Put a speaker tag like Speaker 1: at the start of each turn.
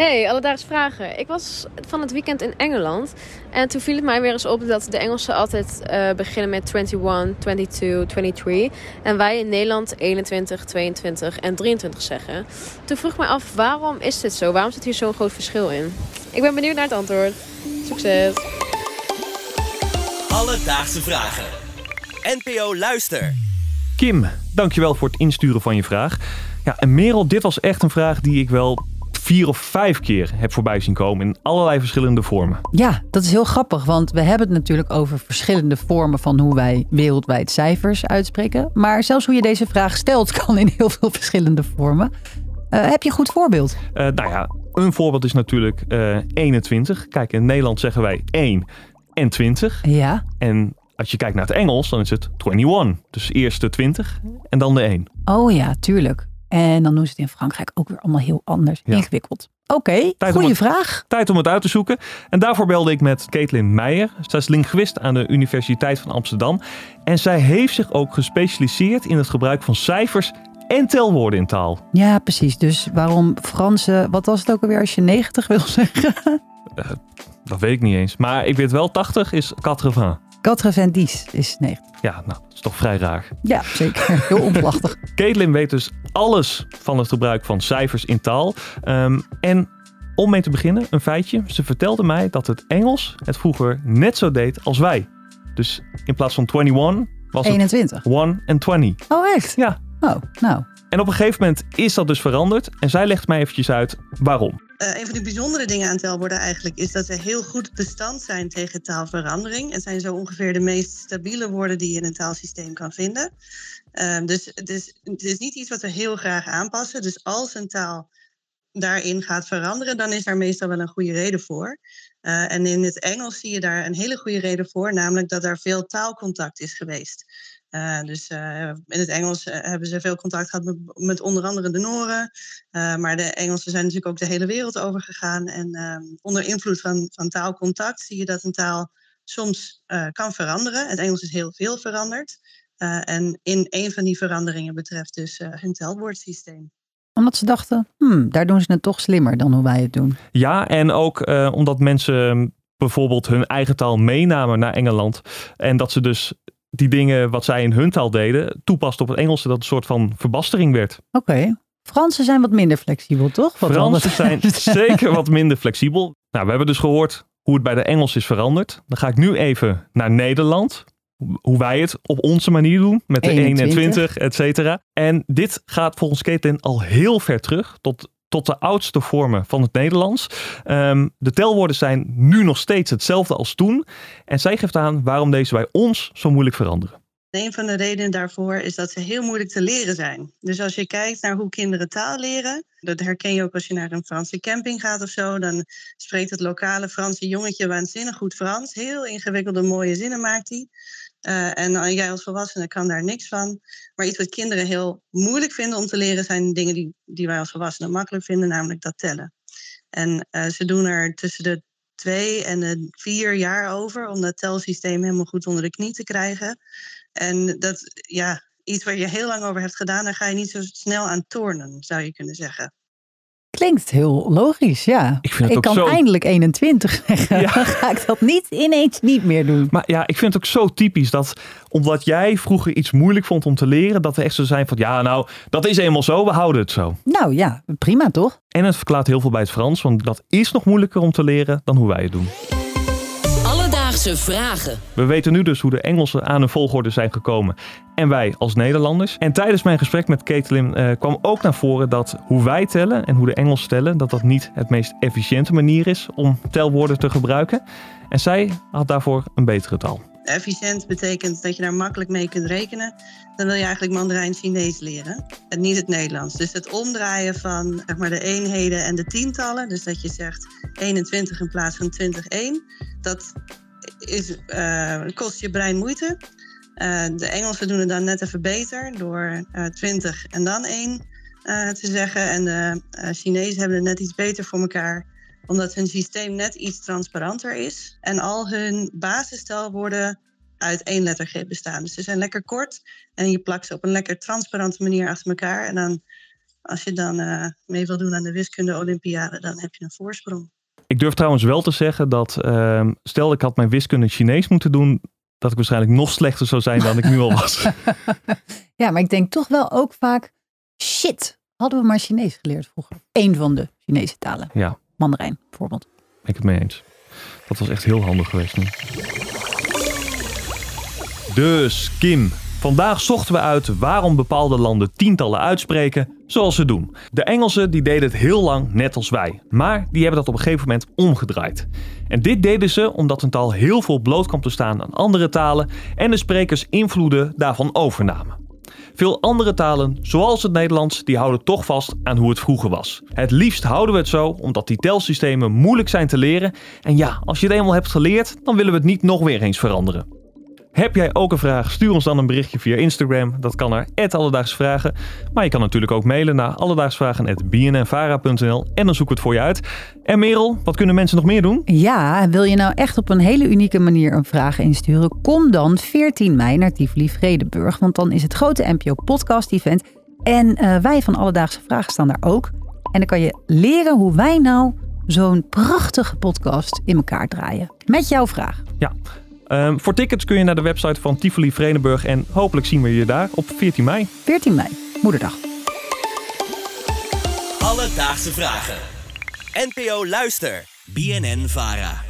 Speaker 1: Hey, alledaagse vragen. Ik was van het weekend in Engeland. En toen viel het mij weer eens op dat de Engelsen altijd uh, beginnen met 21, 22, 23. En wij in Nederland 21, 22 en 23 zeggen. Toen vroeg ik me af, waarom is dit zo? Waarom zit hier zo'n groot verschil in? Ik ben benieuwd naar het antwoord. Succes!
Speaker 2: Alledaagse vragen. NPO Luister.
Speaker 3: Kim, dankjewel voor het insturen van je vraag. Ja, en Merel, dit was echt een vraag die ik wel vier of vijf keer heb voorbij zien komen in allerlei verschillende vormen.
Speaker 4: Ja, dat is heel grappig, want we hebben het natuurlijk over verschillende vormen van hoe wij wereldwijd cijfers uitspreken. Maar zelfs hoe je deze vraag stelt kan in heel veel verschillende vormen. Uh, heb je een goed voorbeeld?
Speaker 3: Uh, nou ja, een voorbeeld is natuurlijk uh, eh, 21. Kijk, in Nederland zeggen wij 1 en 20.
Speaker 4: Ja.
Speaker 3: En als je kijkt naar het Engels, dan is het 21. Dus eerst de 20 en dan de 1.
Speaker 4: Oh ja, tuurlijk. En dan doen ze het in Frankrijk ook weer allemaal heel anders. Ingewikkeld. Oké, okay, goede vraag.
Speaker 3: Tijd om het uit te zoeken. En daarvoor belde ik met Caitlin Meijer. Zij is linguist aan de Universiteit van Amsterdam. En zij heeft zich ook gespecialiseerd in het gebruik van cijfers en telwoorden in taal.
Speaker 4: Ja, precies. Dus waarom Franse, wat was het ook alweer als je 90 wil zeggen?
Speaker 3: Uh, dat weet ik niet eens. Maar ik weet wel, 80 is 80.
Speaker 4: 90 is 90.
Speaker 3: Ja, nou, dat is toch vrij raar.
Speaker 4: Ja, zeker. Heel onplachtig.
Speaker 3: Caitlin weet dus alles van het gebruik van cijfers in taal. Um, en om mee te beginnen, een feitje. Ze vertelde mij dat het Engels het vroeger net zo deed als wij. Dus in plaats van 21 was
Speaker 4: 21.
Speaker 3: het 1 en 20.
Speaker 4: Oh, echt?
Speaker 3: Ja.
Speaker 4: Oh, nou.
Speaker 3: En op een gegeven moment is dat dus veranderd. En zij legt mij eventjes uit waarom.
Speaker 5: Uh, een van de bijzondere dingen aan telwoorden eigenlijk is dat ze heel goed bestand zijn tegen taalverandering. Het zijn zo ongeveer de meest stabiele woorden die je in een taalsysteem kan vinden. Uh, dus het is, het is niet iets wat we heel graag aanpassen. Dus als een taal daarin gaat veranderen, dan is daar meestal wel een goede reden voor. Uh, en in het Engels zie je daar een hele goede reden voor, namelijk dat er veel taalcontact is geweest. Uh, dus uh, in het Engels uh, hebben ze veel contact gehad met, met onder andere de Noren. maar de Engelsen zijn natuurlijk ook de hele wereld overgegaan. En ehm, onder invloed van, van taalcontact zie je dat een taal soms kan veranderen. Het Engels is heel veel veranderd. en in een van die veranderingen betreft dus hun telwoordsysteem
Speaker 4: omdat ze dachten, hmm, daar doen ze het toch slimmer dan hoe wij het doen.
Speaker 3: Ja, en ook omdat mensen bijvoorbeeld hun eigen taal meenamen naar Engeland. En dat ze dus die dingen wat zij in hun taal deden, toepast op het Engelse, dat een soort van verbastering werd.
Speaker 4: Oké. Fransen zijn wat minder flexibel, toch?
Speaker 3: Wat Fransen zijn zeker wat minder flexibel. Nou, we hebben dus gehoord hoe het bij de Engels is veranderd. Dan ga ik nu even naar Nederland. Hoe wij het op onze manier doen, met de 21. 1 en 20, et cetera. En dit gaat volgens Caitlin al heel ver terug, tot tot de oudste vormen van het Nederlands. Ehm, de telwoorden zijn nu nog steeds hetzelfde als toen. En zij geeft aan waarom deze bij ons zo moeilijk veranderen.
Speaker 5: Een van de redenen daarvoor is dat ze heel moeilijk te leren zijn. Dus als je kijkt naar hoe kinderen taal leren, dat herken je ook als je naar een Franse camping gaat of zo, dan spreekt het lokale Franse jongetje waanzinnig goed Frans. Heel ingewikkelde, mooie zinnen maakt hij. Uh, en jij als volwassene kan daar niks van. Maar iets wat kinderen heel moeilijk vinden om te leren zijn dingen die, die wij als volwassenen makkelijk vinden, namelijk dat tellen. En uh, ze doen er tussen de twee en de vier jaar over om dat telsysteem helemaal goed onder de knie te krijgen. En dat, ja, iets waar je heel lang over hebt gedaan, daar ga je niet zo snel aan tornen, zou je kunnen zeggen.
Speaker 4: Klinkt heel logisch, ja.
Speaker 3: Ik, vind het
Speaker 4: ik kan
Speaker 3: zo...
Speaker 4: eindelijk 21 zeggen. Ja. Dan ga ik dat niet ineens niet meer doen.
Speaker 3: Maar ja, ik vind het ook zo typisch dat omdat jij vroeger iets moeilijk vond om te leren, dat we echt zo zijn van ja, nou, dat is eenmaal zo, we houden het zo.
Speaker 4: Nou ja, prima toch?
Speaker 3: En het verklaart heel veel bij het Frans, want dat is nog moeilijker om te leren dan hoe wij het doen.
Speaker 2: Alledaagse vragen.
Speaker 3: We weten nu dus hoe de Engelsen aan hun volgorde zijn gekomen en wij als Nederlanders. En tijdens mijn gesprek met Caitlin uh, kwam ook naar voren dat hoe wij tellen en hoe de Engelsen tellen, dat dat niet het meest efficiënte manier is om telwoorden te gebruiken. En zij had daarvoor een betere taal.
Speaker 5: Efficiënt betekent dat je daar makkelijk mee kunt rekenen. Dan wil je eigenlijk Mandarijn Chinees leren en niet het Nederlands. Dus het omdraaien van zeg maar, de eenheden en de tientallen. Dus dat je zegt 21 in plaats van 20, 1. Dat is, uh, kost je brein moeite. Uh, de Engelsen doen het dan net even beter door uh, 20 en dan 1 uh, te zeggen. En de Chinezen hebben het net iets beter voor elkaar, omdat hun systeem net iets transparanter is. En al hun basisstelwoorden uit één lettergreep bestaan. Dus ze zijn lekker kort en je plakt ze op een lekker transparante manier achter elkaar. En dan als je dan mee wil doen aan de wiskunde Olympiade, dan heb je een voorsprong.
Speaker 3: Ik durf trouwens wel te zeggen dat, uh, stel ik had mijn wiskunde Chinees moeten doen, dat ik waarschijnlijk nog slechter zou zijn dan ik nu al was.
Speaker 4: ja, maar ik denk toch wel ook vaak, shit, hadden we maar Chinees geleerd vroeger. Eén van de Chinese talen.
Speaker 3: Ja.
Speaker 4: Mandarijn bijvoorbeeld.
Speaker 3: Ik het mee eens. Dat was echt heel handig geweest nu. Dus Kim, vandaag zochten we uit waarom bepaalde landen tientallen uitspreken zoals ze doen. De Engelsen die deden het heel lang net als wij, maar die hebben dat op een gegeven moment omgedraaid. En dit deden ze omdat een taal heel veel bloot kwam te staan aan andere talen en de sprekers invloeden daarvan overnamen. Veel andere talen, zoals het Nederlands, die houden toch vast aan hoe het vroeger was. Het liefst houden we het zo, omdat die telsystemen moeilijk zijn te leren. En ja, als je het eenmaal hebt geleerd, dan willen we het niet nog weer eens veranderen. Heb jij ook een vraag? Stuur ons dan een berichtje via Instagram. Dat kan naar Alledaagsvragen. Maar je kan natuurlijk ook mailen naar alledaagsvragen.bnnvara.nl en dan zoeken we het voor je uit. En Merel, wat kunnen mensen nog meer doen?
Speaker 4: Ja, wil je nou echt op een hele unieke manier een vraag insturen? Kom dan 14 mei naar Tivoli Vredenburg. Want dan is het grote NPO podcast event. En uh, wij van Alledaagse Vragen staan daar ook. En dan kan je leren hoe wij nou zo'n prachtige podcast in elkaar draaien. Met jouw vraag.
Speaker 3: Ja. Um, voor tickets kun je naar de website van Tivoli Vredenburg en hopelijk zien we je daar op 14 mei.
Speaker 4: 14 mei, moederdag.
Speaker 2: Alledaagse vragen. NPO Luister. BNN Vara.